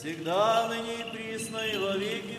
Всегда, ныне и присно, и во веки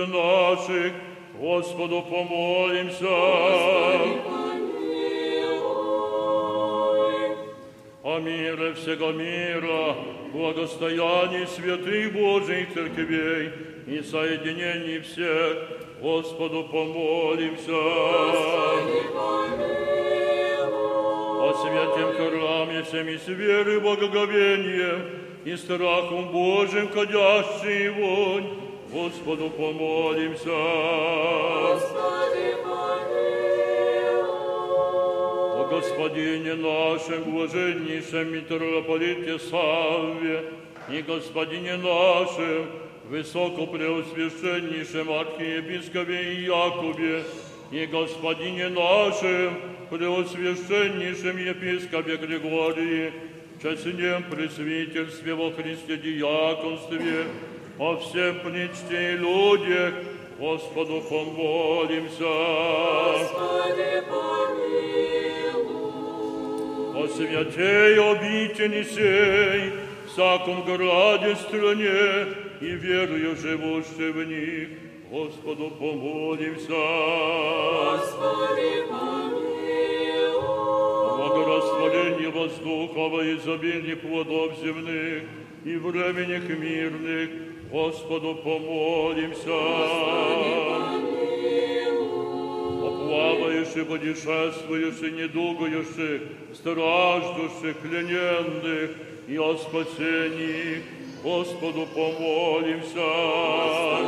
души наших, Господу помолимся. О мире всего мира, благостоянии святых Божьих церквей и соединении всех, Господу помолимся. Господи, помилуй. О святем храме всеми с верой, благоговением и страхом Божьим ходящий вонь, Господу помолимся. Господи, помилуй. О Господине нашем, блаженнейшем митрополите Савве и Господине нашем, высокопреосвященнейшем архиепископе Якубе и Господине нашем, преосвященнейшем епископе Григории, честнем пресвительстве во Христе диаконстве, о всем причте и людях, Господу помолимся. Господи, помилуй. О святей обители сей, всяком граде стране и верою живущей в них, Господу помолимся. Господи, помилуй. Благорастворение воздуха во изобилии плодов земных и временных мирных, Господу помолимся. О плавающих, путешествующих, недугающих, страждущих, плененных и о спасении, Господу помолимся.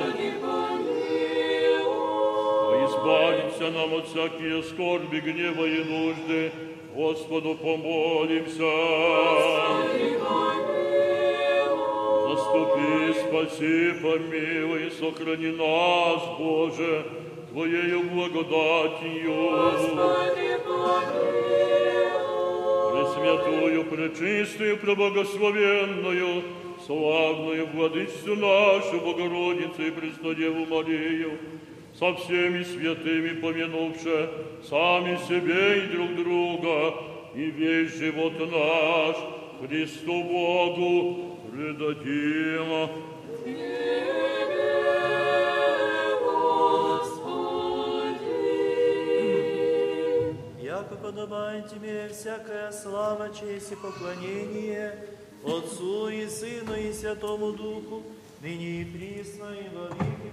Господи, избавиться нам от всякие скорби, гнева и нужды, Господу помолимся. Господи. Заступи, спаси, помилуй, сохрани нас, Боже, Твоею благодатью. Господи, помилуй. Пресвятую, пречистую, преблагословенную, славную владычцу нашу, Богородицу и Преснодеву Марию, со всеми святыми помянувши сами себе и друг друга, и весь живот наш Христу Богу предадим. Господи. Яко подобает тебе всякая слава, честь и поклонение Отцу и Сыну и Святому Духу, ныне и присно и во веки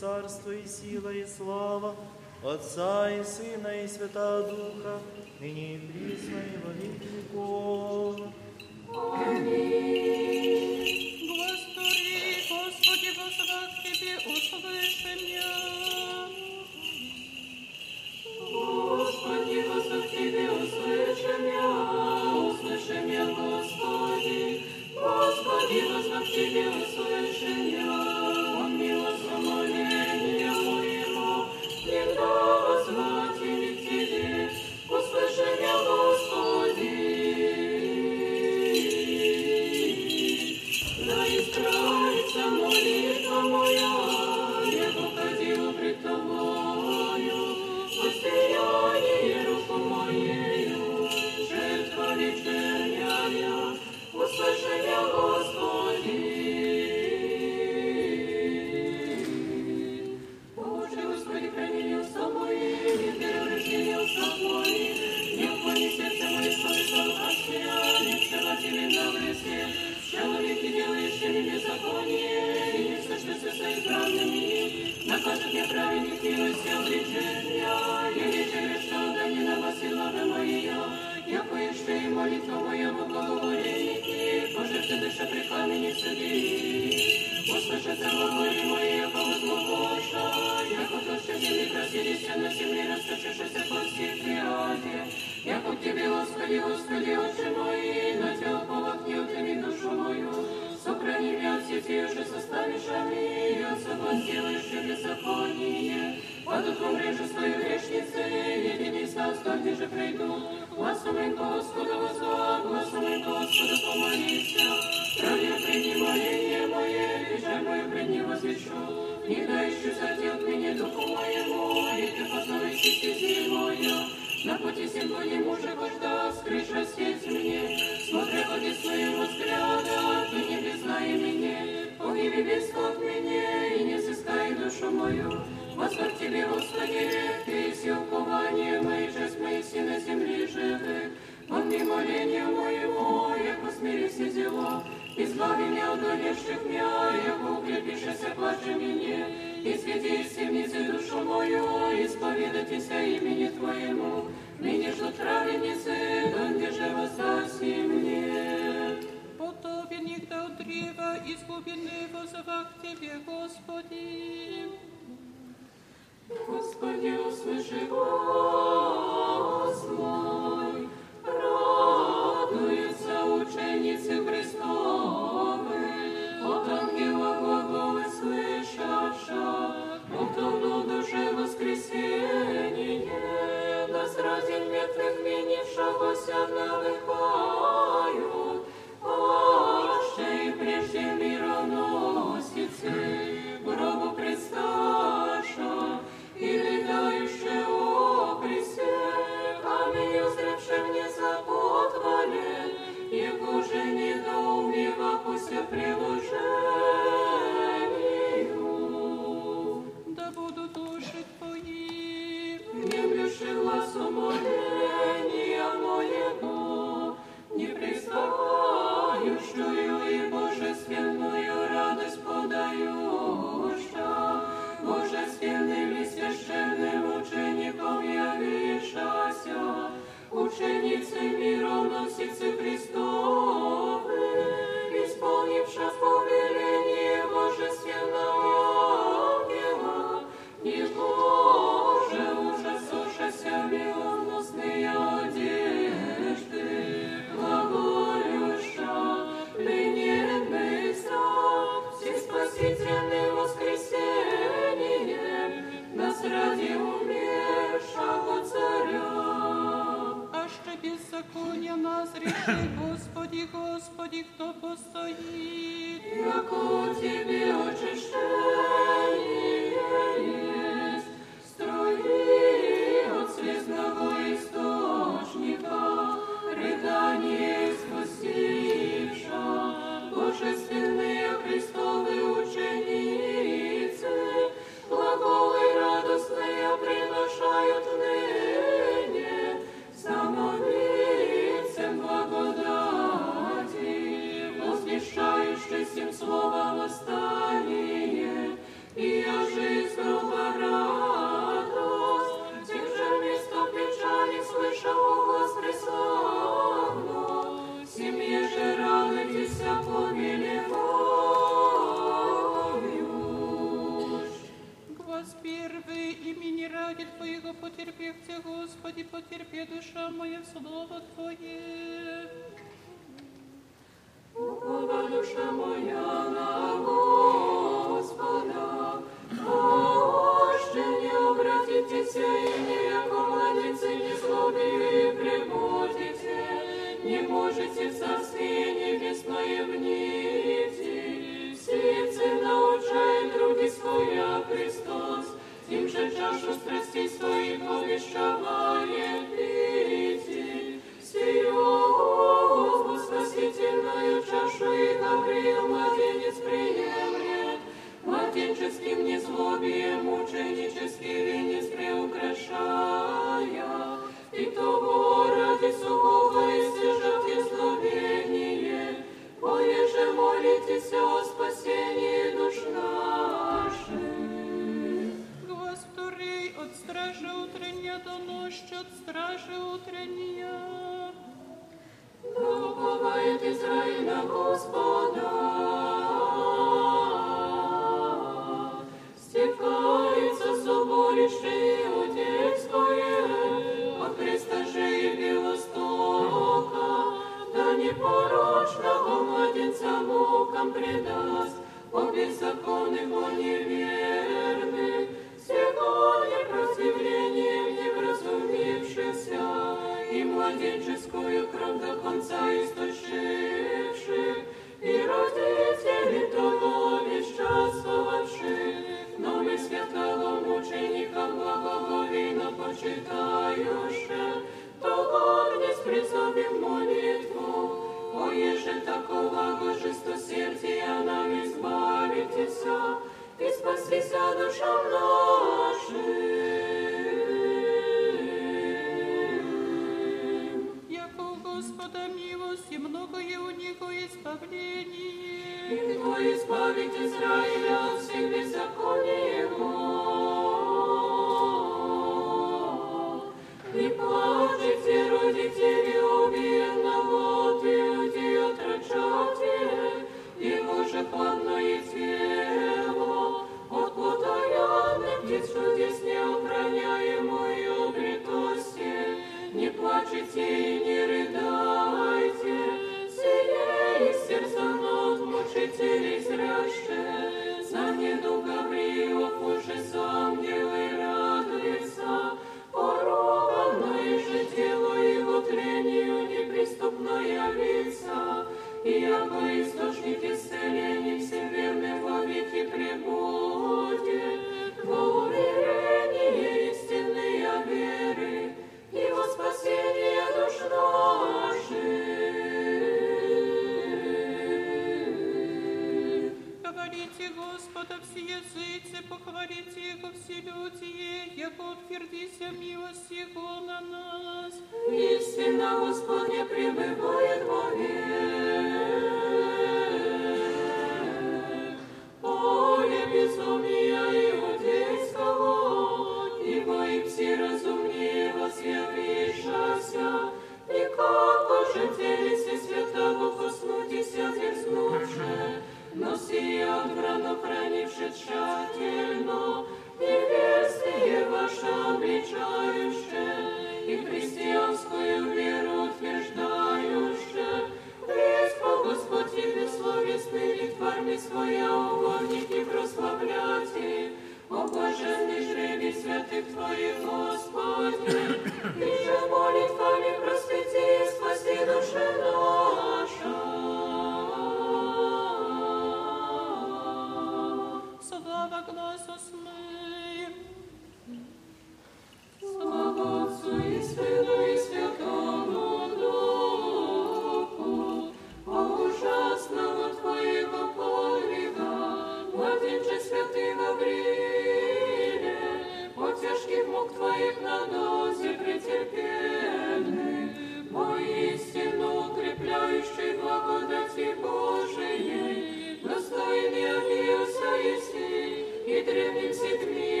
царство, и сила, и слава, Отца и Сына, и Святого Духа.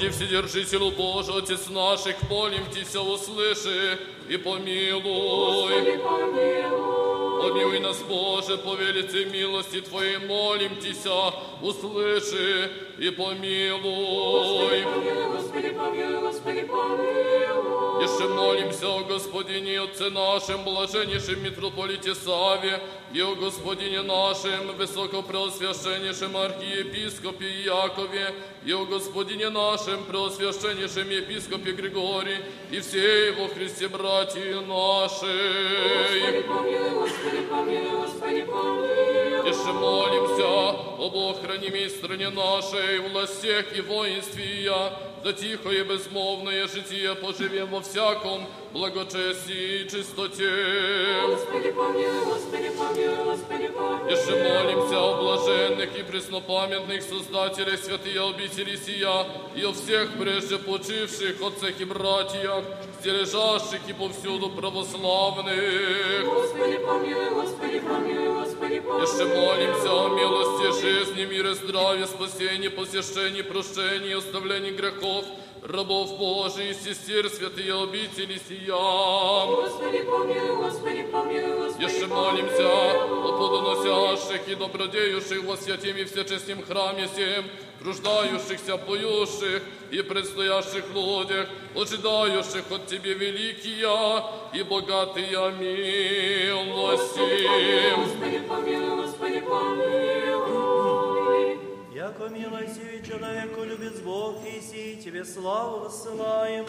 Господи, Вседержителю Божий, Отец наших, молим Тися, услыши и помилуй. Господи, помилуй. Помилуй нас, Боже, по велице милости Твоей, молим Тися, услыши и помилуй. Помилуй, Господи, помилуй, Господи, помилуй. Еще молимся о Господине Отце нашем, блаженнейшем митрополите Саве, и о Господине нашем, высокопреосвященнейшем архиепископе Якове, и о Господине нашем, преосвященнейшем епископе Григории, и все его Христе братья наши. Господи, помилуй, Господи, помилуй, Господи, помилуй. Еще молимся об охранимой стране нашей, властях и воинстве я, за тихое безмолвное житие поживем во всяком благочестии и чистоте. Господи, помилуй, Господи, помилуй, Господи, помилуй. Еще молимся о блаженных и преснопамятных создателях святые обители сия, и о всех прежде почивших отцах и братьях, стережащих и повсюду православных. Господи, помилуй, Господи, помилуй, Господи, помилуй. молимся о милости, жизни, мире, здравия, спасении, посещении, прощении, оставлении грехов, рабов Божиих, сестер, святые обители сия. Господи, помилуй, Господи, помилуй, Господи, Еще молимся о плодоносящих и добродеющих во святем и всечестном храме сем, труждающихся, поющих и предстоящих людях, ожидающих от Тебе великие и богатые милости. Господи, помилуй, Господи, помилуй. Яко милостивый человеку любит Бог, и сии Тебе славу высылаем,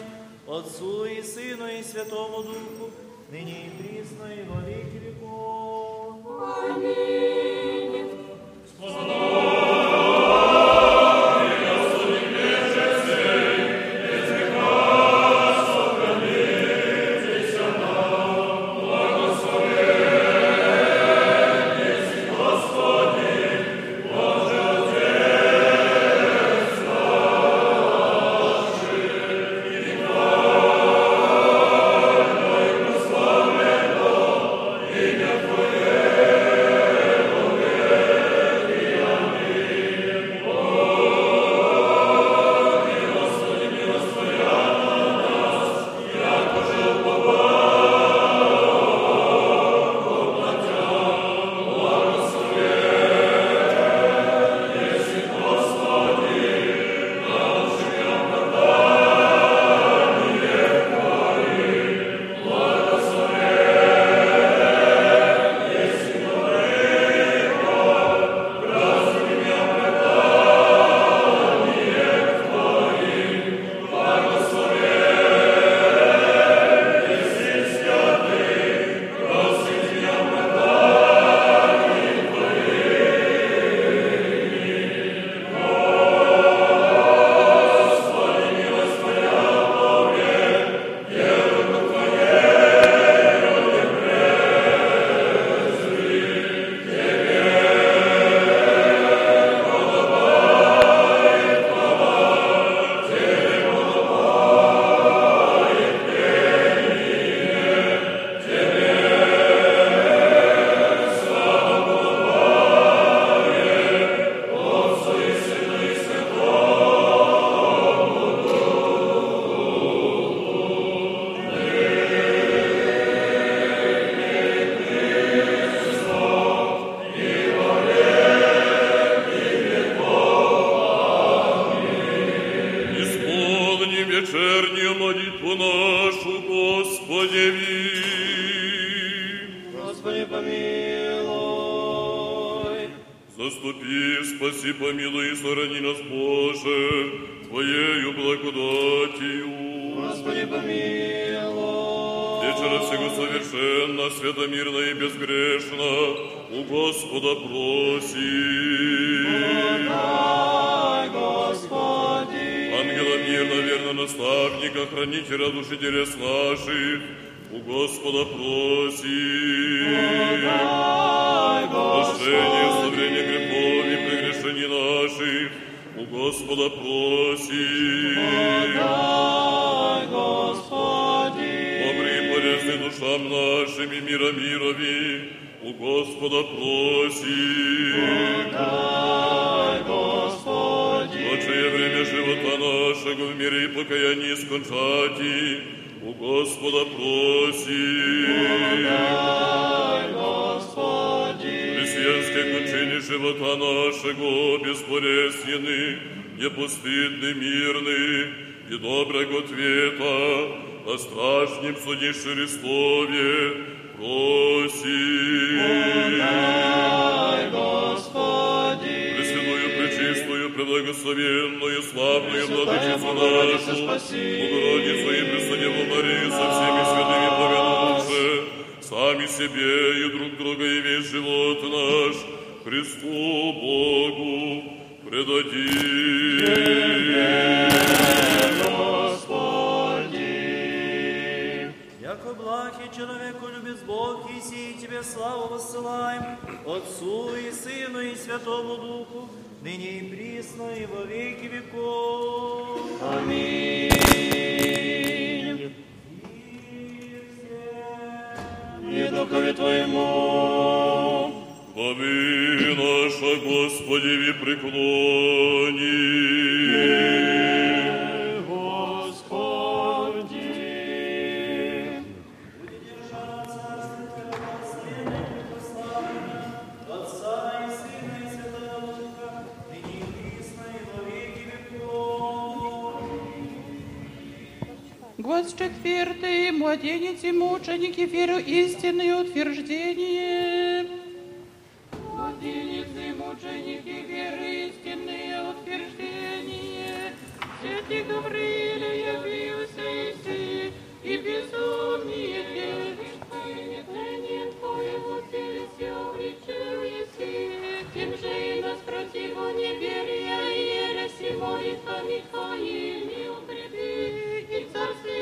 Отцу и Сыну и Святому Духу, ныне и присно и во веки веков. Аминь. Исполни Преблагословенную, славную владычицу нашу. Богородицу и Преснодеву Марию со всеми святыми помянувши, сами себе и друг друга и весь живот наш Христу Богу предадим. Господи, Яко благ и человеку любит Бог, и сии тебе славу воссылаем, Отцу и Сыну и Святому Духу, ныне и прісно, и во веки веков. Амінь. І духові Твоему, Глави наша, Господи, ви преклони. 24. Младенец и мученик и веру истины и утверждение. Младенец и мученик и веры истины и утверждение. Святый Гавриил явился Иси, и безумие нетлением Твоего телеся обличил Еси. Тем же и нас противу неверия и ереси молитвами Твоими укрепи,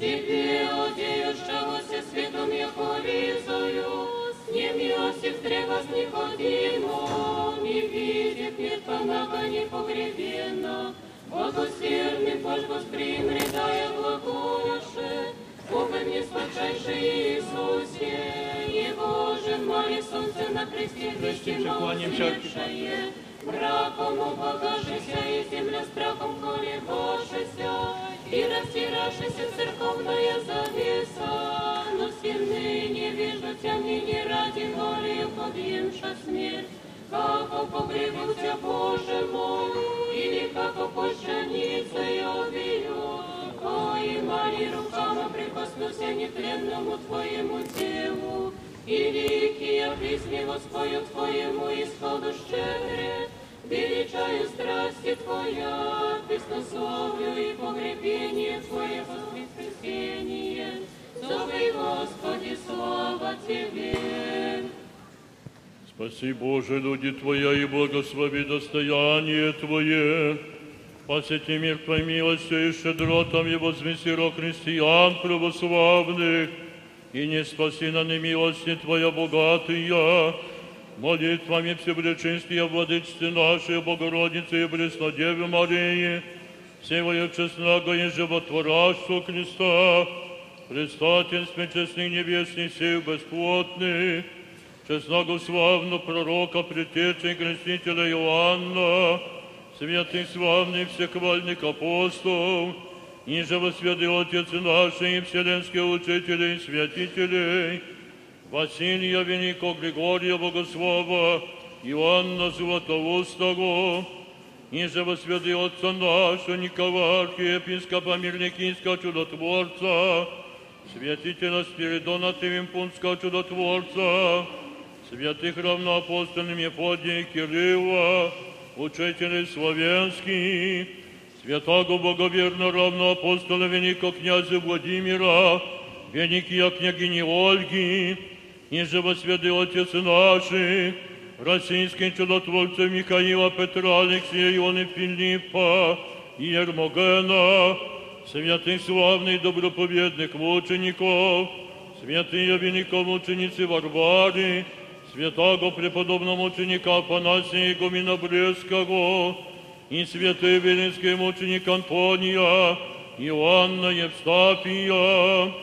веки веков. Аминь. Тебе, одеющегося светом яковизою, с ним Иосиф древа с Никодимом, и видит нет понака непогребенно. Богосердный Бож воспримри, дая глаголюше, Бога мне сладчайший Иисусе, Его же моли солнце на кресте истинно Браком убогашися и земля страхом колебашися, и растиравшися церковная завеса, но сильные невежду тями не ради волею подъемша смерть, как погребуся, Боже мой, или как пощаница я бью, Ой, Мари, руками прикоснуся нетленному Твоему телу, и лики я присмево спою Твоему исходу щедре, величаю страсти Твоя, песнословлю и погребение Твое воскресение. Зови, Господи, слава Тебе. Спаси, Боже, люди Твоя, и благослови достояние Твое. Посети мир Твоей милостью и щедротом, и возвеси рог христиан православных, и не спаси на немилости Твоя богатая, молитвами Всевлеченские Владычцы нашей Богородицы и Преснодевы Марии, всего честного и животворящего Христа, предстательстве честных небесных сил бесплотных, честного славного пророка, предтечи и крестителя Иоанна, святых славных всехвальных апостолов, ниже во святый Отец наши и вселенские учители и святителей, Василия Великого Григория Богослова, Иоанна Златоустого, ниже во святый Отца нашего Николая, архиепископа Мирникийского чудотворца, святителя Спиридона Тевимпунского чудотворца, святых равноапостольным Мефодия и Кирилла, учителей славянских, святого благоверно равноапостола великого князя Владимира, великие княгини Ольги, ниже во святый Отец наших, российских чудотворцев Михаила, Петра, Алексея, Иоанна, Филиппа и Ермогена, святых славных доброповедных мучеников, святые великомученицы Варвары, святого преподобного мученика Афанасия Игумена Брестского, и святые велинские мученик Антония, Иоанна Евстафия,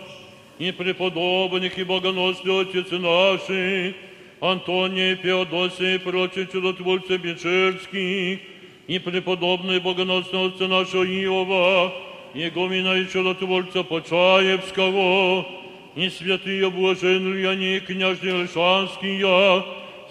и преподобных и богоносных отец наших, Антония, Феодосия и прочие чудотворцы Бечерских, и преподобные богоносные отца нашего Иова, Игумена и чудотворца Почаевского, и святые блаженные они, княжни Лишанские,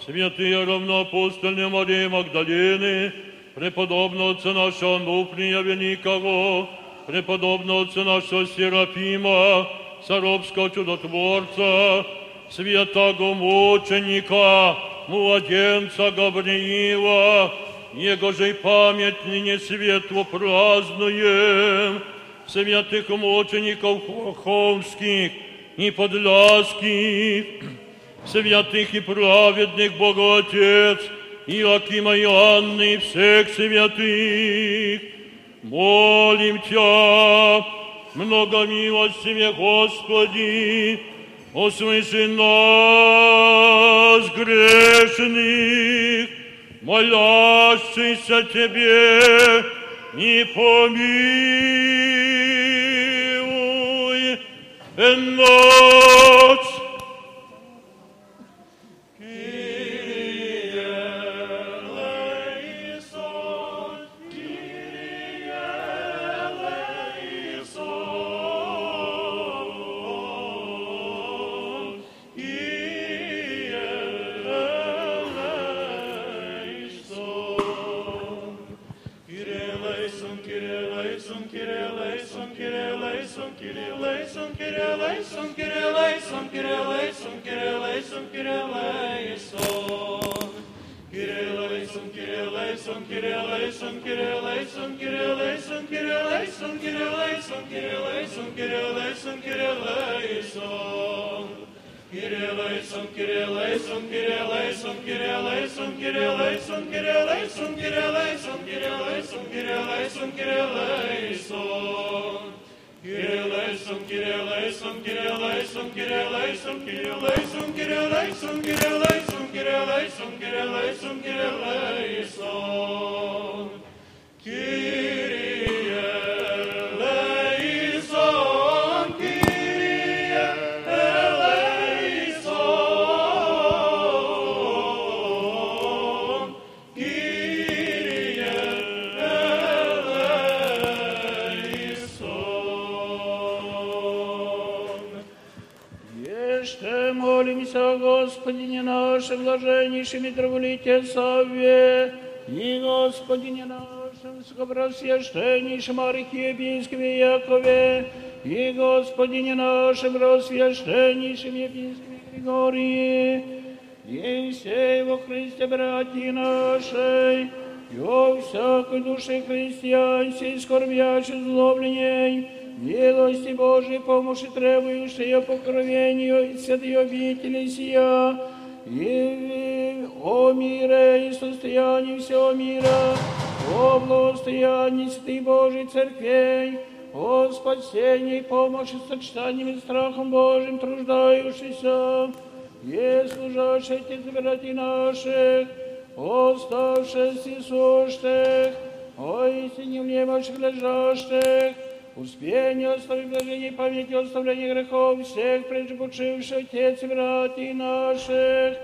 святые равноапостольные Марии Магдалины, преподобного отца нашего Нуфрия Великого, преподобного отца нашего Серафима, Саровского чудотворца, святого мученика, младенца Гавриила, его же память ныне светло празднуем, святых мучеников Хоховских и Подляских, святых и праведных Боготец, Иакима и Анны и всех святых, молим Тя, много милостиве Господи, услыши нас грешных, молящийся Тебе, не помилуй Kirilaison, Kirilaison, Kirilaison, Kirilaison, Kirilaison, Kirilaison, Kirilaison, Kirilaison. Kirilaison, Kirilaison, Kirilaison, Kirilaison, Kirilaison, Kirilaison, Kirilaison, Kirilaison, Kirilaison, Kirilaison. Kirilaison, Kirilaison, Kirilaison, Kirilaison, Kirilaison, Kirilaison, Kirilaison. Kyrie eleison, Kyrie eleison, Kyrie eleison. Kyrie Господине нашим, блаженнейшем митрополите Савве, и Господине нашим, высокопросвященнейшем архиепископе Якове, и Господине нашим, рассвященнейшем епископе Григории, и всей во Христе, братья нашей, и о всякой душе христианской, скорбящей злобленней, милости Божией помощи требующей покровению и святой обители сия, и о мире и состоянии всего мира, о благостоянии святой Божьей Церквей, о спасении, помощи, сочетании и страхом Божьим труждающийся, и служащих Отец братьев наших, оставшихся и сущих, о истине внемощих лежащих, Успение оставить блажение памяти оставления грехов всех преждепочивших Отец и братьев наших,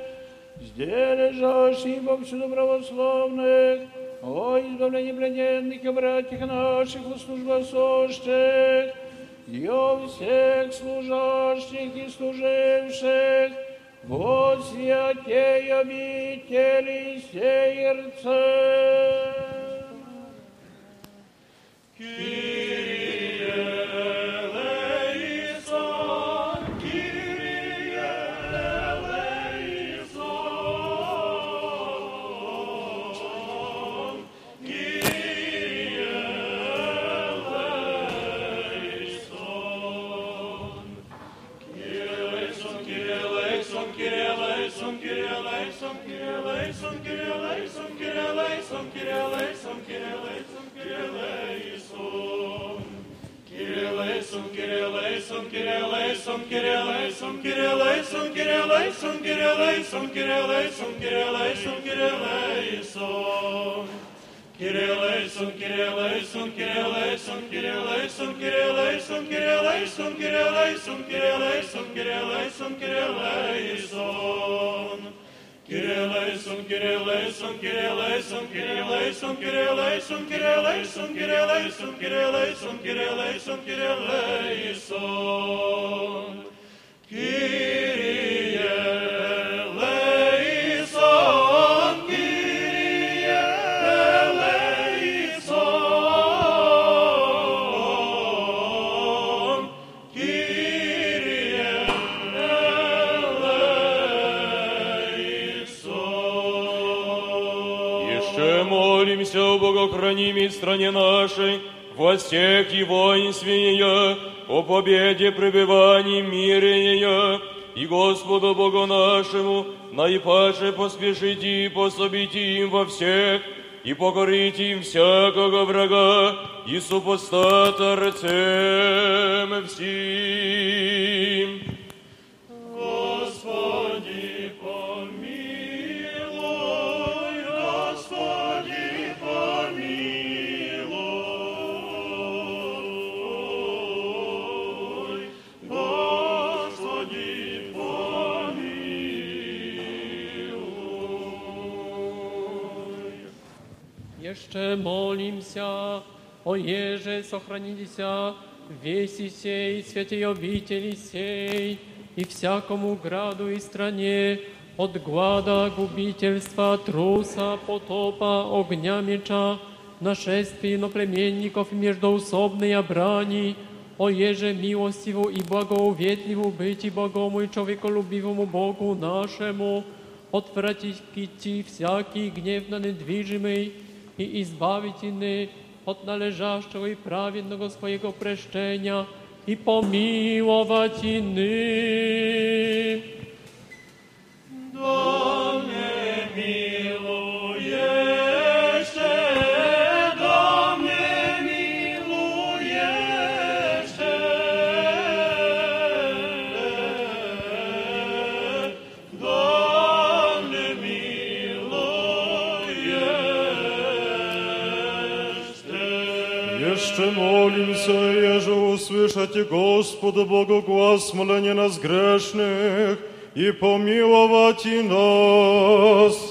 где лежащих повсюду православных, о избавлении плененных и братьях наших у службах сущих, и о всех служащих и служивших, во святей обители сердце. eleison, laisum, kirie laisum, kirie laisum, kirie laisum, kirie laisum, kirie laisum, kirie laisum, kirie laisum, kirie laisum. Kirie laisum, kirie laisum, kirie laisum, kirie laisum, kirie laisum, kirie laisum, kirie laisum, kirie laisum, kirie laisum, kirie laisum. Kirieleison, Kirieleison, Kirieleison, Kirieleison, Kirieleison, Kirieleison, Kirieleison, Kirieleison, Kirieleison, Kirieleison, Kirieleison. Богохранимой стране нашей, во всех и воинстве ее, о победе пребывании мире ее, и Господу Богу нашему, наипаче поспешите и пособите им во всех, и покорите им всякого врага, и супостата рцем всем. Молимся, о еже сохранитеся веси сей, святей обители сей, и всякому граду и стране, от глада, губительства, труса, потопа, огня меча, нашествий иноплеменников и междоусобной брани, о еже милостиву и благоуветливу быть и Богому и человеколюбивому Богу нашему, отвратите всякий гнев на недвижимый i izbawić inny od należaszczego i prawiennego swojego preszczenia i pomiłować inny. Do mnie. Услышите Господу Богу глаз моления нас грешных, и помиловать и нас.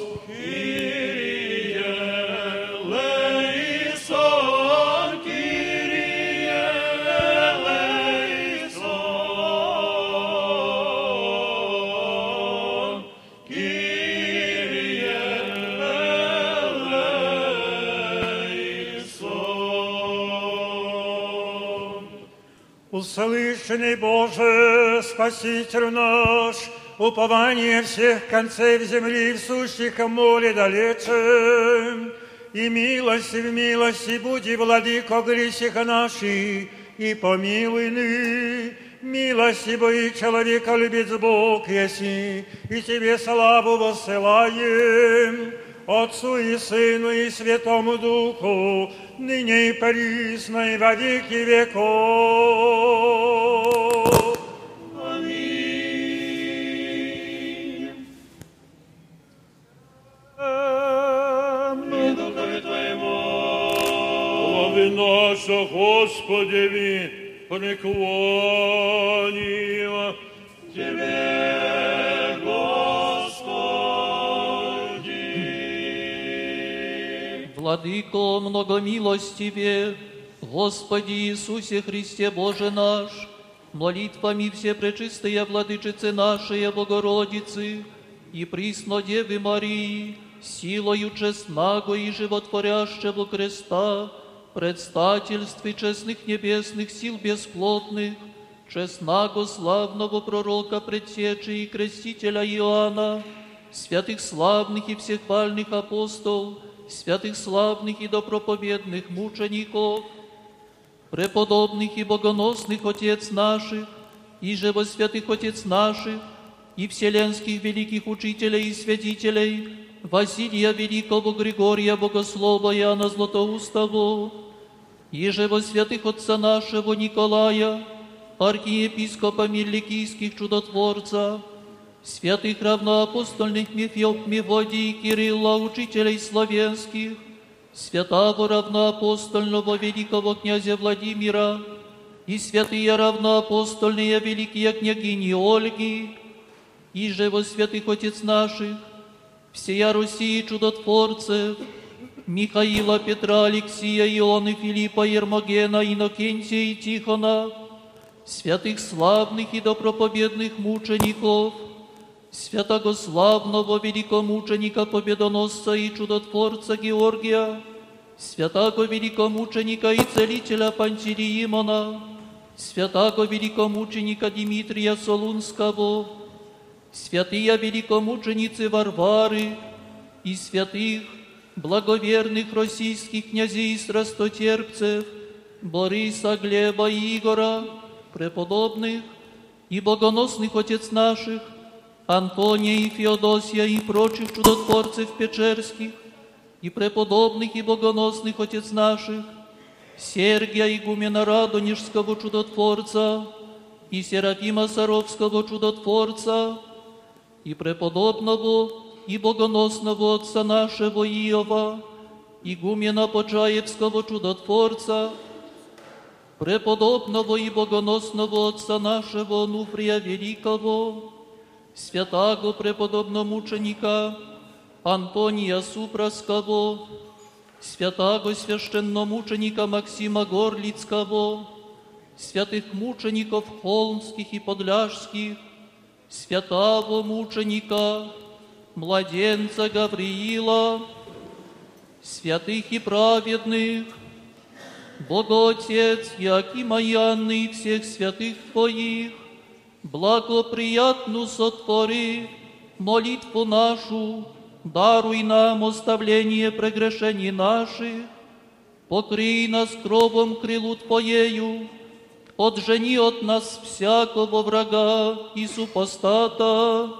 Услышанный Боже, Спаситель наш, упование всех концев земли, в сущих море далече, и милости в милости буди, владыко грехих наших, и помилуй ны, милости бои человека любит Бог, еси, и тебе славу воссылаем, Отцу и Сыну и Святому Духу, ныне и присно и во веки веков. наша, Господеви, преклоним Тебе, Господи. Владыко многомилостиве, Господи Иисусе Христе Боже наш, молитвами все пречистые Владычицы нашей Богородицы и присно Девы Марии, силою честного и животворящего креста, предстательстве честных небесных сил бесплотных, честного славного пророка предсечи и крестителя Иоанна, святых славных и всех пальных апостол, святых славных и допроповедных мучеников, преподобных и богоносных Отец наших, и живосвятых Отец наших, и вселенских великих учителей и святителей, Василия Великого, Григория Богослова, Иоанна Златоустого, и живосвятых Отца нашего Николая, архиепископа Миликийских чудотворца, святых равноапостольных Мефи- Мефодий Кирилла, учителей славянских, святого равноапостольного великого князя Владимира и святые равноапостольные великие княгини Ольги, и же во святых Отец наших, всея Руси чудотворцев, Михаила, Петра, Алексия, Ионы, Филиппа, Ермогена, Иннокентия и Тихона, святых славных и доброповедных мучеников, святого славного великомученика, победоносца и чудотворца Георгия, святого великомученика и целителя Пантелеимона, святого великомученика Дмитрия Солунского, святые великомученицы Варвары и святых благоверных российских князей и страстотерпцев Бориса, Глеба и Игора, преподобных и богоносных отец наших, Антония и Феодосия и прочих чудотворцев печерских, и преподобных и богоносных отец наших, Сергия игумена Радонежского чудотворца, и Серафима Саровского чудотворца, и преподобного и богоносного отца нашего Иова, игумена Почаевского чудотворца, преподобного и богоносного отца нашего Нуфрия Великого, святаго преподобномученика Антония Супраского, святаго священномученика Максима Горлицкого, святых мучеников холмских и подляжских, святого мученика, младенца Гавриила, святых и праведных, Боготец Якима и Анны и всех святых Твоих, благоприятну сотвори молитву нашу, даруй нам оставление прегрешений наших, покрий нас кровом крылу Твоею, отжени от нас всякого врага и супостата,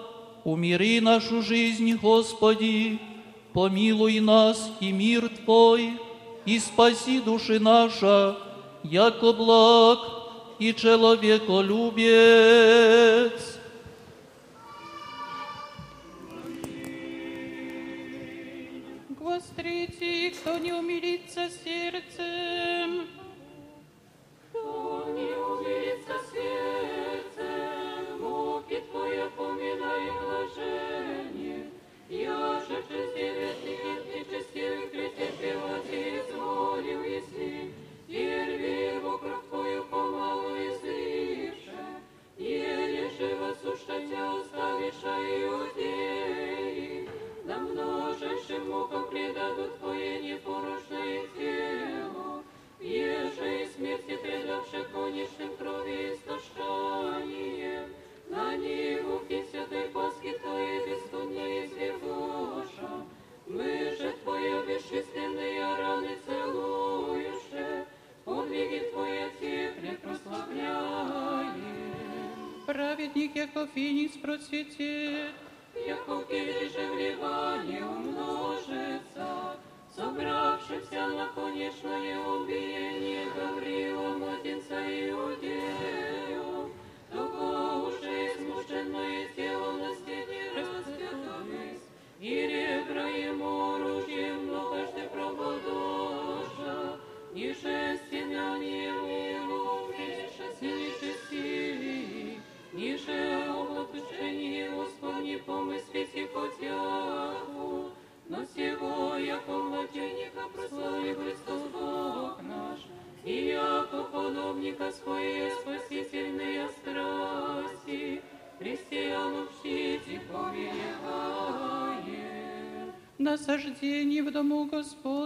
умири нашу жизнь, Господи, помилуй нас и мир Твой, и спаси души наша, яко благ и человеколюбец. Вострите, кто не умилится сердцем. Кто не умилится сердцем, муки Твоя поминай и. Я же через девять нечестивых претерпел и изволил, если первее вокруг Твою помалу излише, еле живо сушатя оставишь иудеи, на множайшим мукам предадут Твое непорочное тело, еже и смерти предавши конечным крови истошанием, на ниву и святой Пасхи Твоей бесконне извергоша, мы же Твоя бесчисленные раны целуешь, подвиги Твоя тепле прославляем. Праведник, яко финикс процветет, яко же вливание умножится, собравшихся на конечное убиение Гаврила, младенца Иудею, того уже измученное тело на стене распятались, и ребра ему оружием многожды прободожа, и шестенянием его меньше сильнейшей Господи, спасительные страсти, Христиан общите повелевает. В дому Господь.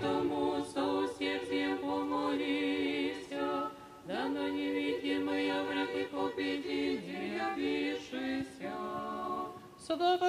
Тому со усердием помолися, да на невидимые враги победи не обишися. Слава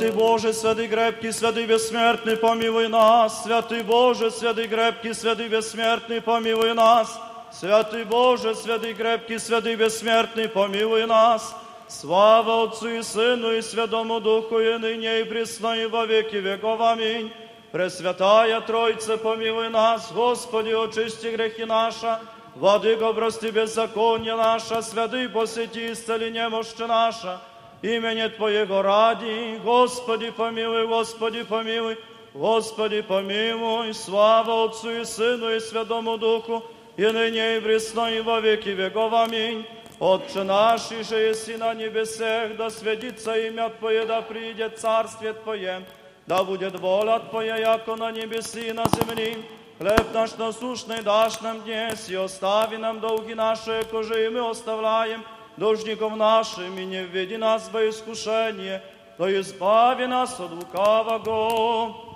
Святый Боже, святый крепкий, святый бессмертный, помилуй нас. Святый Боже, святый крепкий, святый бессмертный, помилуй нас. Святый Боже, святый крепкий, святый бессмертный, помилуй нас. Слава Отцу и Сыну и Святому Духу, и ныне и присно, и во веки веков. Аминь. Пресвятая Тройце, помилуй нас, Господи, очисти грехи наши, Владыко, прости беззаконие наше, святый посети, исцели немощи наша, имени Твоего ради, Господи, помилуй, Господи, помилуй, Господи, помилуй, слава Отцу и Сыну и Святому Духу, и ныне и присно, и во веки веков. Аминь. Отче наш, и же еси на небесех, да святится имя Твое, да придет царствие Твое, да будет воля Твоя, яко на небеси и на земли. Хлеб наш насущный дашь нам днес, и остави нам долги наши, коже и мы оставляем должников нашим, и не введи нас во искушение, то избави нас от лукавого.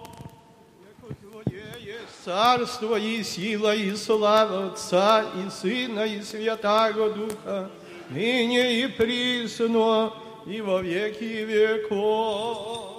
Царство и сила и слава Отца и Сына и Святаго Духа, ныне и присно, и во веки веков.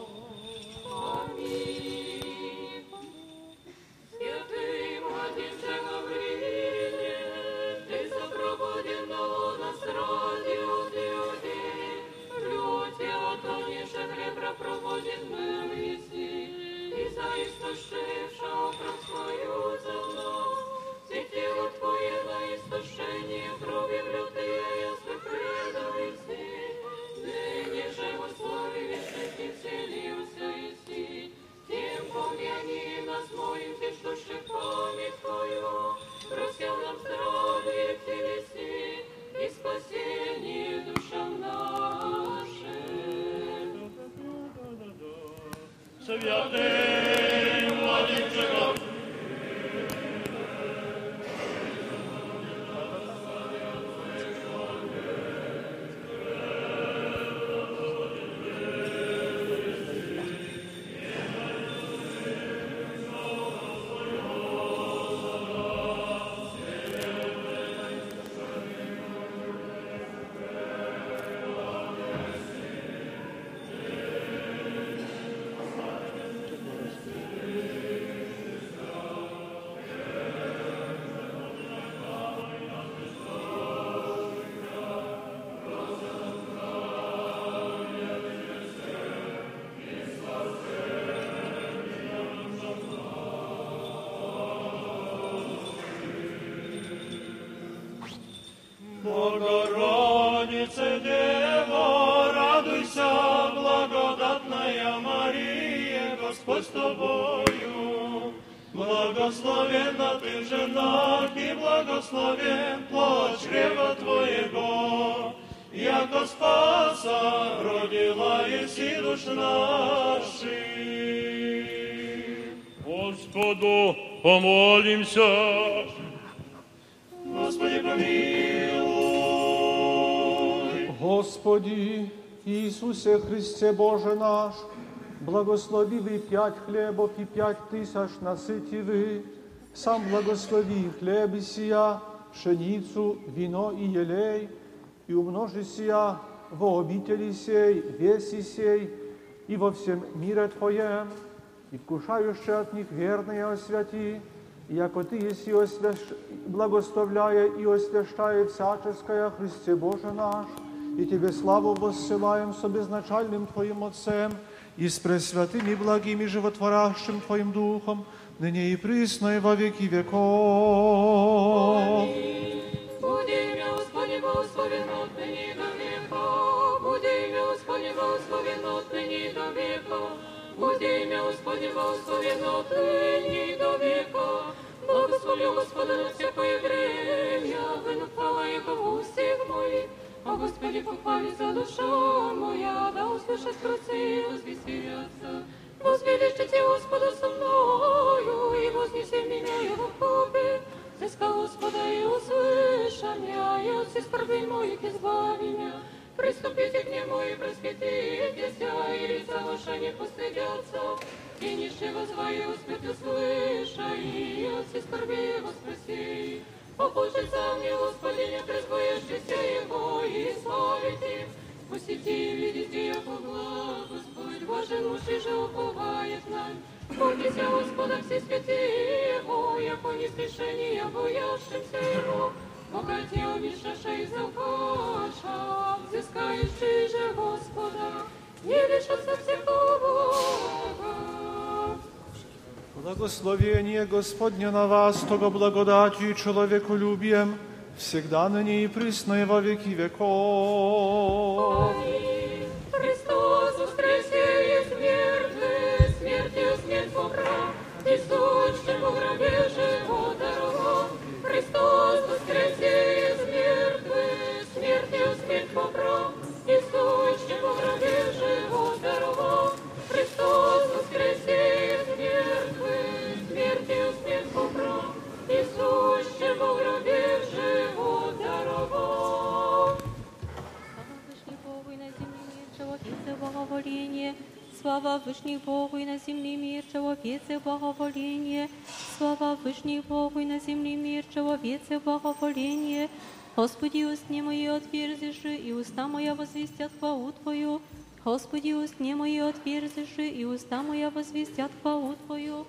Dnia Ty, Młodzieńczego помолимся. Господи, помилуй. Господи Иисусе Христе Боже наш, благослови вы пять хлебов и пять тысяч насыти вы, сам благослови хлеб и сия, пшеницу, вино и елей, и умножи сия во обители сей, веси сей, и во всем мире Твоем, и вкушающие от них верные освяти, и яко Ты еси освящ... благословляя и освящая всяческое Христе Боже наш, и Тебе славу воссылаем с обезначальным Твоим Отцем и с пресвятым и благим и животворящим Твоим Духом, ныне и присно и во веки веков. Буди Буди имя Господне благословен отныне до века. Благословлю Господа на всякое время, выну хвала Его в устах моих. О Господи, похвали за душа моя, да услышат красы возвеселятся. Возвеличите Господа со мною, и вознесем меня Его в купе. Взыска Господа и услыша меня, и от всех скорбей моих избави меня. Приступите к Нему и просветитесь, и лица ваши не постыдятся. И нищие возваю, успет услыша, и от всех скорбей его спроси. Попушится мне, Господи, не призбоящийся Его, и славите. Пустите, видите, яко благ Господь, Божий муж и же уповает нам. Бойтесь Господа все святые Его, яко не смешение, боящимся Его. Богатей обещаша и закаша, взыскающий же Господа, не лишатся всякого Бога. Благословение Господне на вас, того благодатью и человеколюбием, всегда ныне и присно и во веки веков. Христос воскресе из мертвых, смертью смерть побрал, и сущим в смертью смерть побрал, и сущим в гробе живот даровал. Христос воскресе из мертвых, смертью смерть побрал, и сущим в гробе живот даровал. Слава Вышних Богу и на земле мир, человеце благоволение. Слава Вышних Богу и на земле мир, человеце благоволение. Господи, устни мои отверзиши, и уста моя возвестят хвалу Твою. Господи, устни мои отверзиши, и уста моя возвестят хвалу Твою.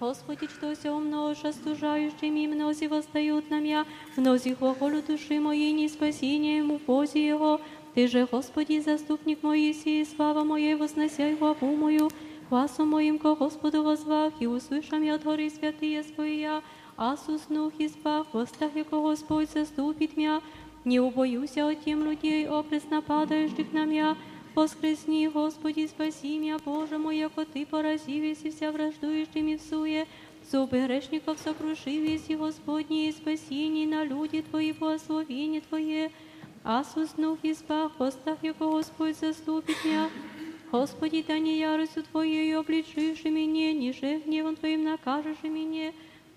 Господи, что все умножа, стужающими мнози восстают на меня, мнози глаголу души моей, не спасение ему Бозе Его. Ты же, Господи, заступник мой, и слава моей, возносяй главу мою, гласом моим ко Господу возвах, и услышам я от горы святые своя, а суснух и спах, восстах, яко Господь заступит меня, не убоюся от тем людей, опрес нападающих на меня, Воскресни, Господи, спаси меня, Боже мой, яко Ты поразивись и вся враждующими в суе, зубы грешников сокрушивись, и Господни, и спасение на люди Твои, благословение Твое, а суснув и спах, постах, яко Господь заступит меня, Господи, да не яростью Твоею обличишь меня, ниже гневом Твоим накажешь меня,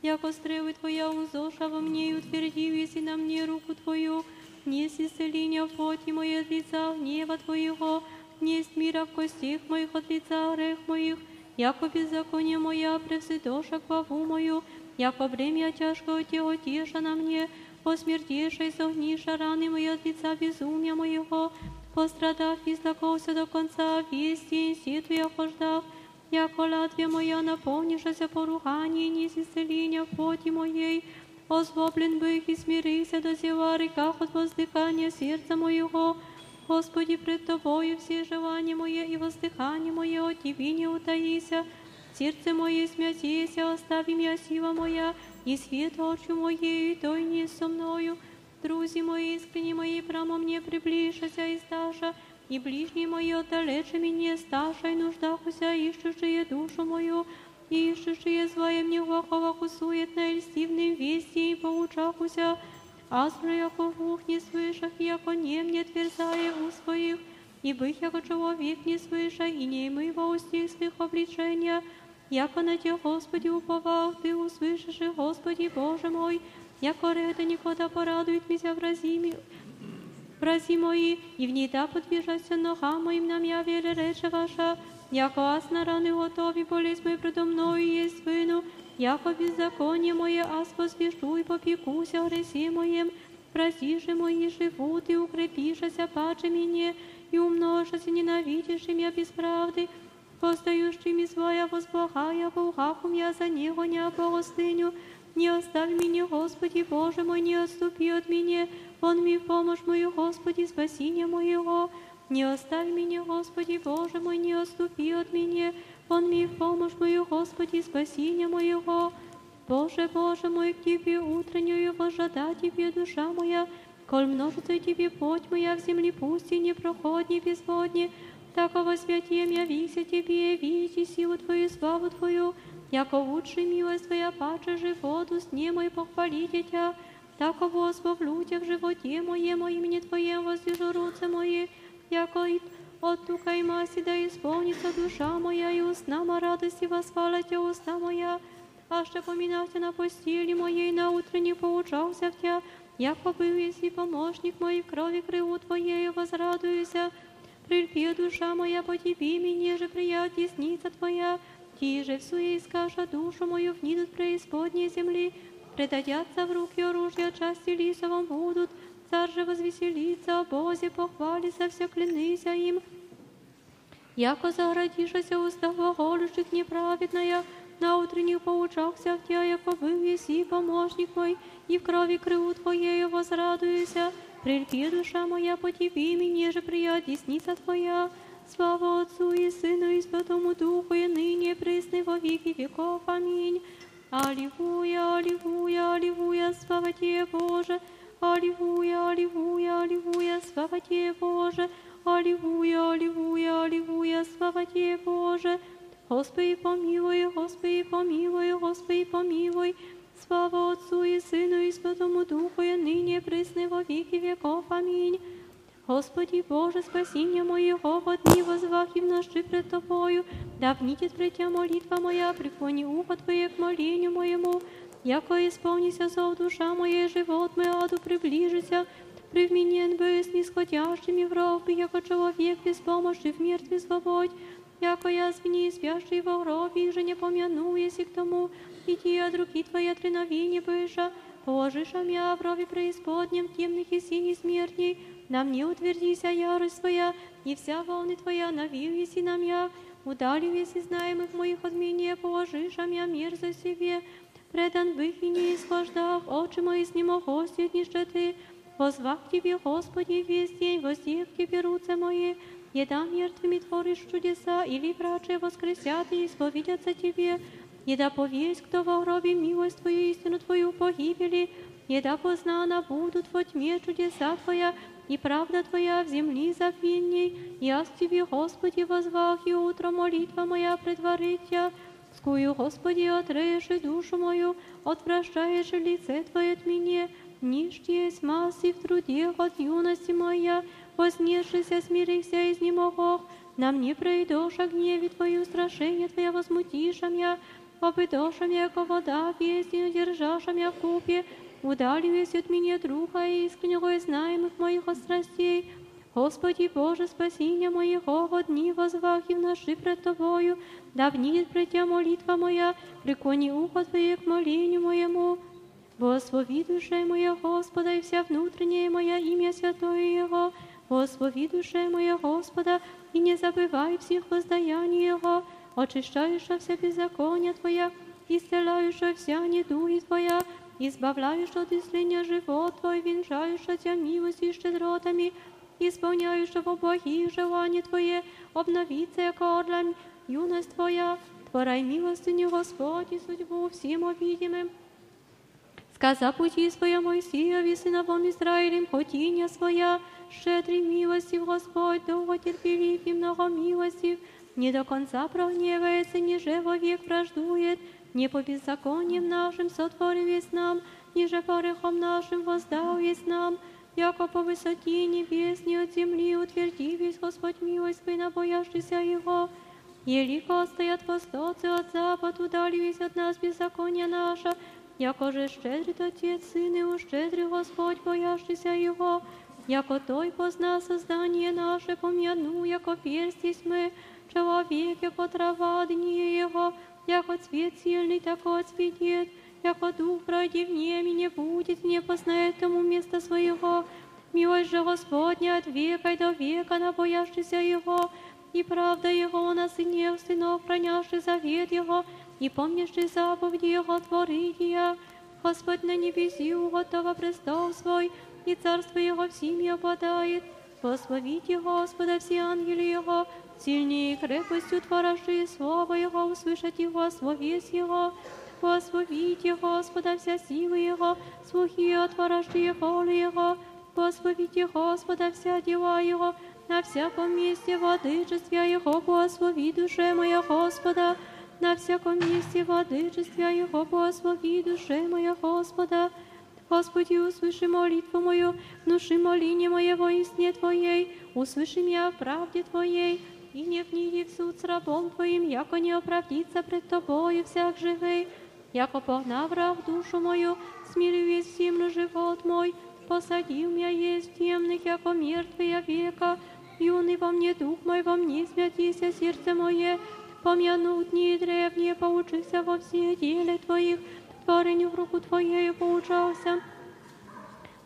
яко стрелы Твоя узоша во мне и утверди, если на мне руку Твою, не исцеления в плоти моей от лица гнева Твоего, не есть мира в костях моих от лица грех моих, яко беззаконие моя превседоша главу мою, яко бремя тяжкого тела теша на мне, посмертеша и согниша раны мои от лица безумия моего, пострадав и злакался до конца, весь день сету я хождав, яко латвия моя наполнишася поругание, не исцеления в плоти моей, озлоблен бых и смирися до зела реках от воздыхания сердца моего, Господи, пред Тобою все желания мои и воздыхание мое от Тебе не утаися. Сердце мое смятеся, остави меня сила моя, и свет очи моей, той не со мною. Друзі мої, искренні мої, прамо мне приближася и сташа, и ближние мои отдалече меня сташа, и нуждахуся, ищущие душу мою, и ищущие злое мне глуховаху суетно и льстивным вести, и поучахуся, Азра, яко глух не слышах, яко нем не отверзая у своих, и бых, яко человек не слыша, и не имый во устих своих обличения, яко на Те, Господи, уповал, Ты услышишь, и, Господи, Боже мой, яко реда никогда порадует меня в разиме, Врази мои, и в ней да подвижася нога моим нам я вере рече ваша, яко аз на раны готови, болезнь мой предо мною есть вину, яко беззаконие мое аз возвещу и попекуся о гресе моем, прости же мои живут и укрепишася паче мне, и умножася ненавидишь меня без правды, постающими своя возблагая, Богахум я за него не благостыню, не оставь меня, Господи, Боже мой, не отступи от меня, он мне помощь мою, Господи, спасение моего. Не оставь меня, Господи, Боже мой, не отступи от меня, он мне помощь мою, Господи, спасение моего. Боже, Боже мой, к Тебе утреннюю вожада Тебе, душа моя, коль множится Тебе плоть моя в земле пустыне, проходни, безводне, такого святем я вися Тебе, видите силу Твою, славу Твою, яко лучше милость Твоя, паче животу, сне мой похвалите Тя, таково ославлю Тя в животе моем, имени Твоем воздвижу руце мои, яко и от и маси да исполнится душа моя, и устнама радости восхвалите уста моя, а ще поминався на постели моей, на утренне поучался в Тя, яко был если помощник мой в крови крылу Твоею возрадуюся, Прильпи, душа моя, по Тебе, мне же прият десница Твоя, Ти же всю искаша душу мою в нидут преисподней земли, предадятся в руки оружия, части лисовом будут, царь же возвеселится, о Бозе похвалится, все клянися им. Яко заградишася уста глаголющих неправедная, на утренних поучахся в Тя, яко был еси помощник мой, и в крови крылу Твоею возрадуюся, Прильпи, душа моя, по Тебе, мне же прият десница Твоя, Слава Отцу и Сыну и Святому Духу, и ныне, и присно, и во веки веков. Аминь. Аллилуйя, аллилуйя, аллилуйя, слава Тебе, Боже. Аллилуйя, аллилуйя, аллилуйя, слава Тебе, Боже. Аллилуйя, аллилуйя, аллилуйя, слава Тебе, Боже. Господи, помилуй, Господи, помилуй, Господи, помилуй. Слава Отцу и Сыну и Святому Духу, и ныне, и присно, и во веки веков. Аминь. Господи Боже, спасіння моєго, в одні возвах і вноши пред Тобою, да вніть притя молитва моя, преклони ухо Твоє к молению моему, яко исполнися зов душа моя, живот мой аду приближися, привменен бы снисходящими в ровбы, яко человек без помощи в мертве свободь, яко я звени спящий во гробе, и же не помяну, если к тому, иди от руки Твоя треновение быша, положишь меня в рове преисподнем темных и синих смертней, на мне утвердися ярость Твоя, и вся волны Твоя навил еси нам я, удалил еси знаемых моих от меня, положишь, а меня мир за себе, предан бых и не исхождав, очи мои с ним гости от нищеты, возвах к Тебе, Господи, весь день, воздех к Тебе руце мои, еда мертвыми творишь чудеса, или врачи воскресят и исповедятся Тебе, еда повесть, кто во гробе милость Твою, истину Твою погибели, еда познана будут во тьме чудеса Твоя, и правда Твоя в земли забвенней, я с Тебе, Господи, возвах, и утро молитва моя предваритя, скую, Господи, отрежи душу мою, отвращаешь лице Твое от меня, ниж есть в труде от юности моя, вознесшися, смирися из немогох, На мне пройдешь о гневе Твою, страшение Твоя возмутиша меня, обидоша меня, яко вода, песню держаша меня в купе, удалились от меня друга искреннего и знаемых моих страстей. Господи Боже, спасіння моєго дні возвах і вноши пред Тобою, да внидит пред молитва моя, преклони ухо Твое к молению моему. Благослови душе моя Господа и вся внутренняя моя имя святое Его. Благослови душе моя Господа и не забывай всех воздаяний Его, очищающая вся беззакония Твоя, исцеляющая вся недуги Твоя, избавляешь от исления живот Твой, венжающая Тя милостью и щедротами, исполняющего благих желаний Твое, обновиться, яко орла юность Твоя, творай милостыню Господь и судьбу всем увидимым. Сказа пути своя Моисееві, синовом Израилем, хотіння своя, щедрий милостив Господь, долготерпелив и много милостив, не до конца прогневается, ниже вовек враждует, не по беззакониям нашим сотворил есть нам, ниже по грехам нашим воздал есть нам, яко по высоте небес не от земли утвердив есть Господь милость свой, набоявшийся Его. Елико стоят востоцы от запад, удалились от нас беззаконие наше, яко же щедрит Отец, Сын и ущедрил Господь, боящийся Его, яко Той позна создание наше, помяну, яко персть есть мы, человек, яко трава дни Его, яко цвет сильный, тако цветет, яко дух пройди в нем и не будет, не познает тому место своего. Милость же Господня от века и до века, на боящийся Его, и правда Его на сынев сынов, хранящий завет Его, и помнящий заповеди Его творения. Господь на небеси уготова престол свой, и царство Его всеми обладает. Благословите Господа все ангели Его, сильнее крепостью творожи Слово Его, услышать Его, словес Его. Благословите Господа вся сила Его, слухи отворожи волю Его. Благословите Господа вся дела Его, на всяком месте владычествия Его, благослови душе моя Господа, на всяком месте владычествия Его, благослови душе моя Господа. Господи, услыши молитву мою, внуши моление моего и сне Твоей, услыши меня в правде Твоей, и не вниди в суд с рабом Твоим, яко не оправдится пред Тобою всяк живый, яко погнав враг душу мою, смирил весь землю живот мой, посадил меня есть в темных, яко мертвые века, юный во мне дух мой, во мне святися сердце мое, помяну дни древние, поучися во все деле Твоих, творению в руку Твоею поучался.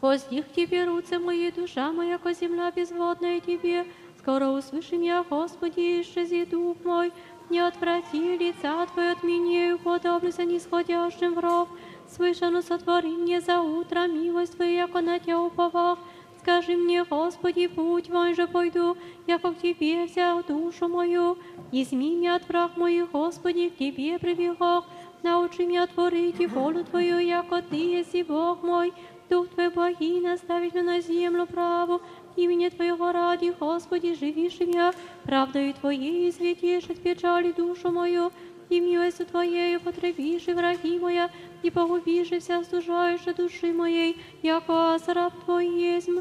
Воздих Тебе руцы мои, душа моя, ко земля безводная Тебе, скоро услыши меня, Господи, исчези дух мой, не отврати лица Твое от меня, уподоблюся нисходящим в ров, слышано сотвори мне за утро милость Твою, яко на Тя уповах, Скажи мне, Господи, путь мой же пойду, яко к Тебе взял душу мою. Изми меня от враг моих, Господи, к Тебе прибегох. Научи меня творить и волю Твою, яко Ты есть Бог мой. Дух Твой благий наставить меня на землю праву. Имени Твоего ради, Господи, живишь меня. Правдою Твоей от печали душу мою. И милостью Твоею потребишь враги моя, и погубишь вся стужающая души моей, яко раб Твой есмь.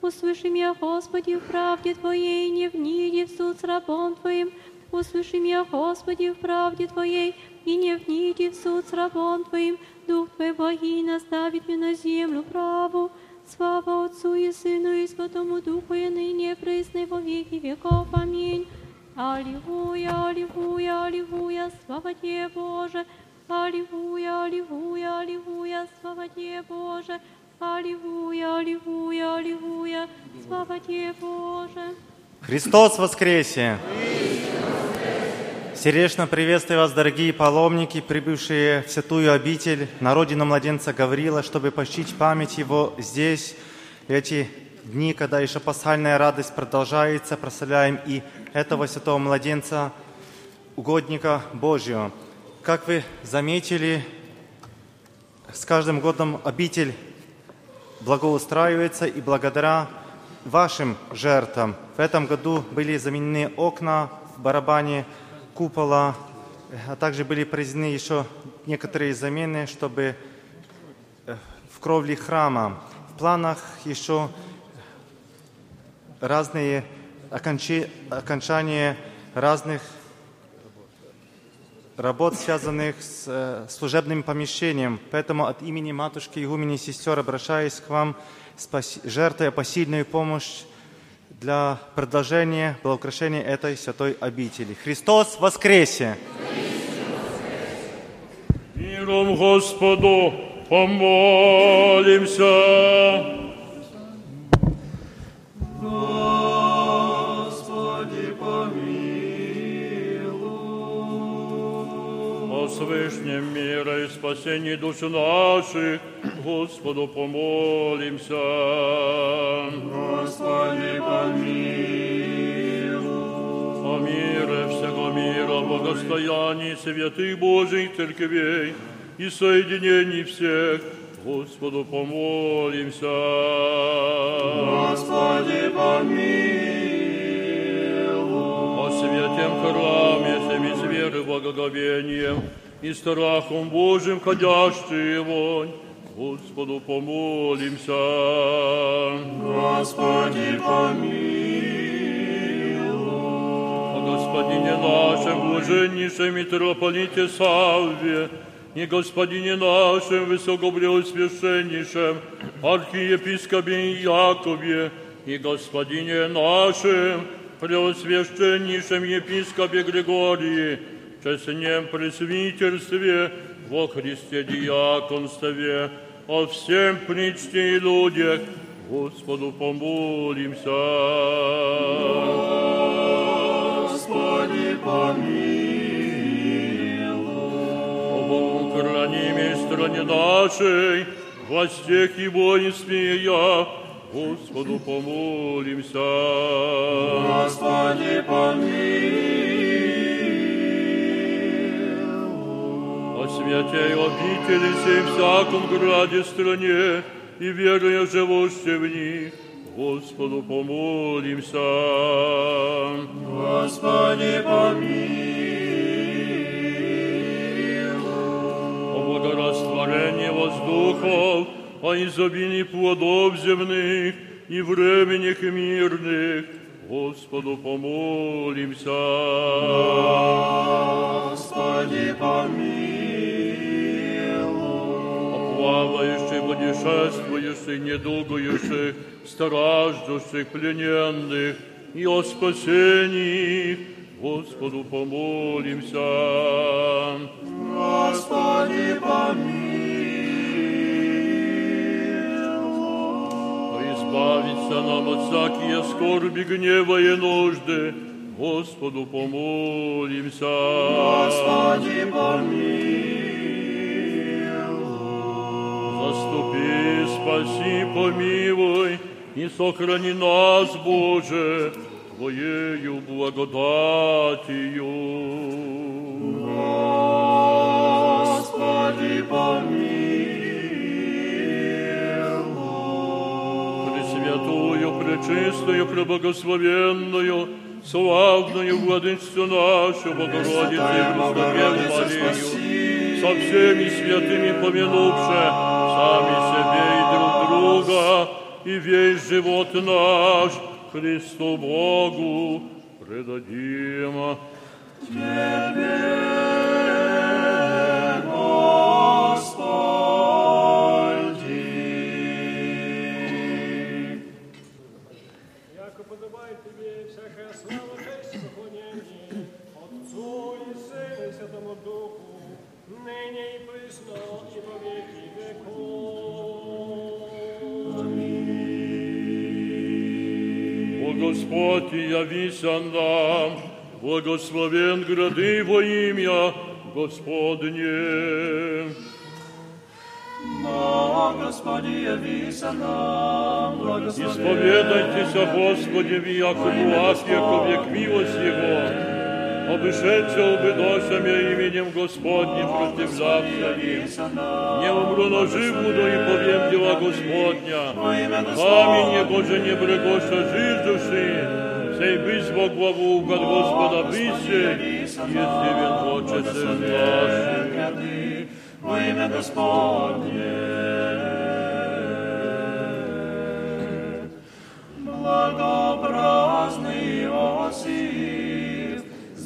Услыши меня, Господи, в правде Твоей, не вниди в суд с рабом Твоим. Услыши меня, Господи, в правде Твоей, и не вниди в суд с рабом Твоим. Дух Твой благий наставит меня на землю праву. Слава Отцу и Сыну и Святому Духу, и ныне пресной во веки веков. Аминь. Аллилуйя, аллилуйя, аллилуйя, слава Тебе, Боже. Аллилуйя, аллилуйя, аллилуйя, слава Тебе, Боже. Аллилуйя, аллилуйя, аллилуйя, слава Тебе, Боже. Христос воскресе! Сердечно приветствую вас, дорогие паломники, прибывшие в святую обитель, на родину младенца Гаврила, чтобы почтить память его здесь, эти дни, когда еще пасхальная радость продолжается, прославляем и этого святого младенца, угодника Божьего. Как вы заметили, с каждым годом обитель благоустраивается, и благодаря вашим жертвам в этом году были заменены окна в барабане купола, а также были произведены еще некоторые замены, чтобы э, в кровле храма. В планах еще разные окончи- окончание разных работ, связанных с э, служебным помещением. Поэтому от имени матушки, игумени сестер обращаюсь к вам, спаси- жертвуя посильную помощь для продолжения, для украшения этой святой обители. Христос воскресе! Миром Господу помолимся. Господи, помилуй. О свышнем мира и спасении душ наших, Господу помолимся. Господи, помилуй. О мире всего мира, благостоянии святых Божьих церквей и соединении всех, Господу помолимся. Господи, помилуй. О святем храме, всеми с верой, благоговением и страхом Божьим ходящие вонь, Господу помолимся. Господи, помилуй. О Господине нашем, блаженнейшем митрополите Савве, и Господине нашем, высокопреосвященнейшем архиепископе Якове, и Господине нашем, преосвященнейшем епископе Григории, честнем пресвитерстве во Христе диаконстве, о всем причте и людях, Господу помолимся. Господи, помилуй. О Богу, храними стране нашей, властях и воинстве я, Господу помолимся. Господи, О святей обители сей всяком граде стране, и веруя живущие в них, Господу помолимся. Господи, помилуй. О благорастворении воздухов, о изобилии плодов земных и временях мирных, Господу помолимся. Господи, помилуй. Плавающих, путешествующих, недугующих, страждущих, плененных и о спасении, Господу помолимся. Господи, помилуй. Избавиться нам от всякие скорби, гнева и нужды, Господу помолимся. Господи, помилуй. Спаси, помилуй и сохрани нас, Боже, Твоею благодатью. Господи, помилуй. Пресвятую, пречистую, преблагословенную, славную владычцу нашу, Богородицу и Преступеву Марию, со всеми святыми помянувши сами себе и друг друга, и весь живот наш Христу Богу предадим. Господи. Господь, явися нам, благословен грады во имя Господне. О, Господи, явися нам, благословен. Исповедайтесь о Господе, яко благ, яко век милость Его. Обышедшего бы дошами именем Господним противлявся им. Не умру, но жив буду и повем дела Господня. Камень Боже не брегоша жив души, сей бысь во главу от Господа быще, если вен хоче сын наш. Во имя Господне. Благообразный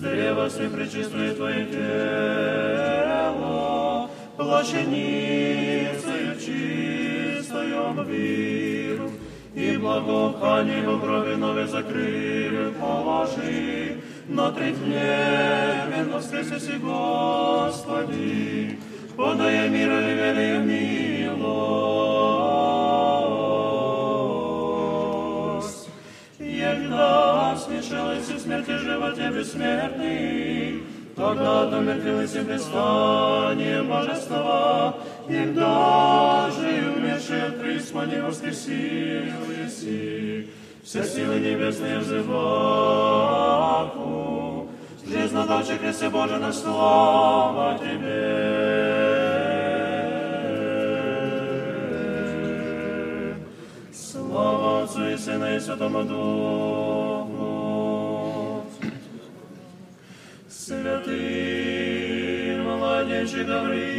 Дева Пречистое Твое тело, плащаницею чистою віру, і благохані його крові нове закрили, положи, на три хлебе воскресися, Господи, подає миру і велію милость. бессмертный, тогда домертвилось и предстание божества, Егда же и умершие от преисподней воскресил еси, все силы небесные взываку, жизнодавче Христе Боже, на слава Тебе. Слава Отцу и Сына и Святому Духу. ты, младенчик Гаврииле,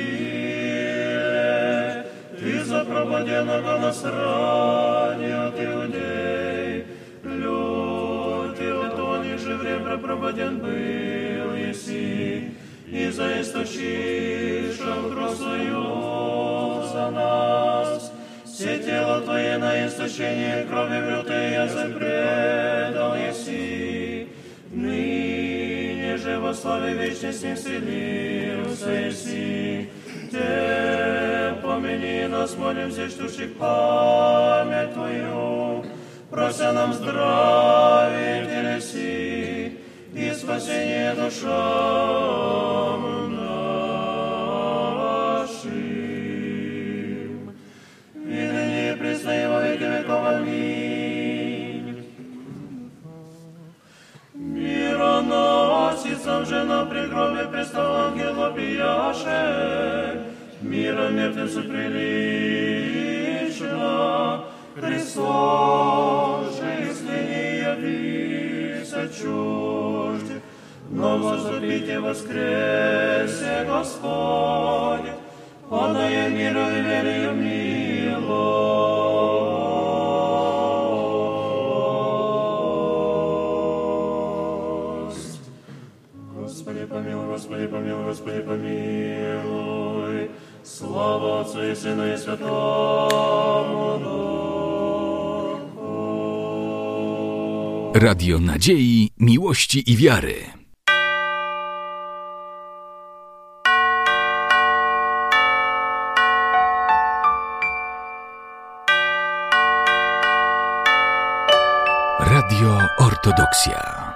ты за пропаденного насрания, от удей, лед, и от они же время пропаден был, еси, и заисточишь кровь свою за нас. Все тело Твое на источение крови врют, и язык предал еси, ныне же во славе вечной с ним вселился еси. Те помяни нас, молим, здесь душик память Твою, прося нам здравия в телеси и спасение душам Мироносицам же на пригробе пристал ангел вопияше, мира мертвецу прилично, Христос же, если не явится чужд, но возлюбите воскресе Господь, подая миру и верою милость. Господи, помилуй, Господи, помилуй. Слава Отцу и Сыну и Святому Духу. Radio Nadziei, Miłości i Wiary. Radio Ortodoksja.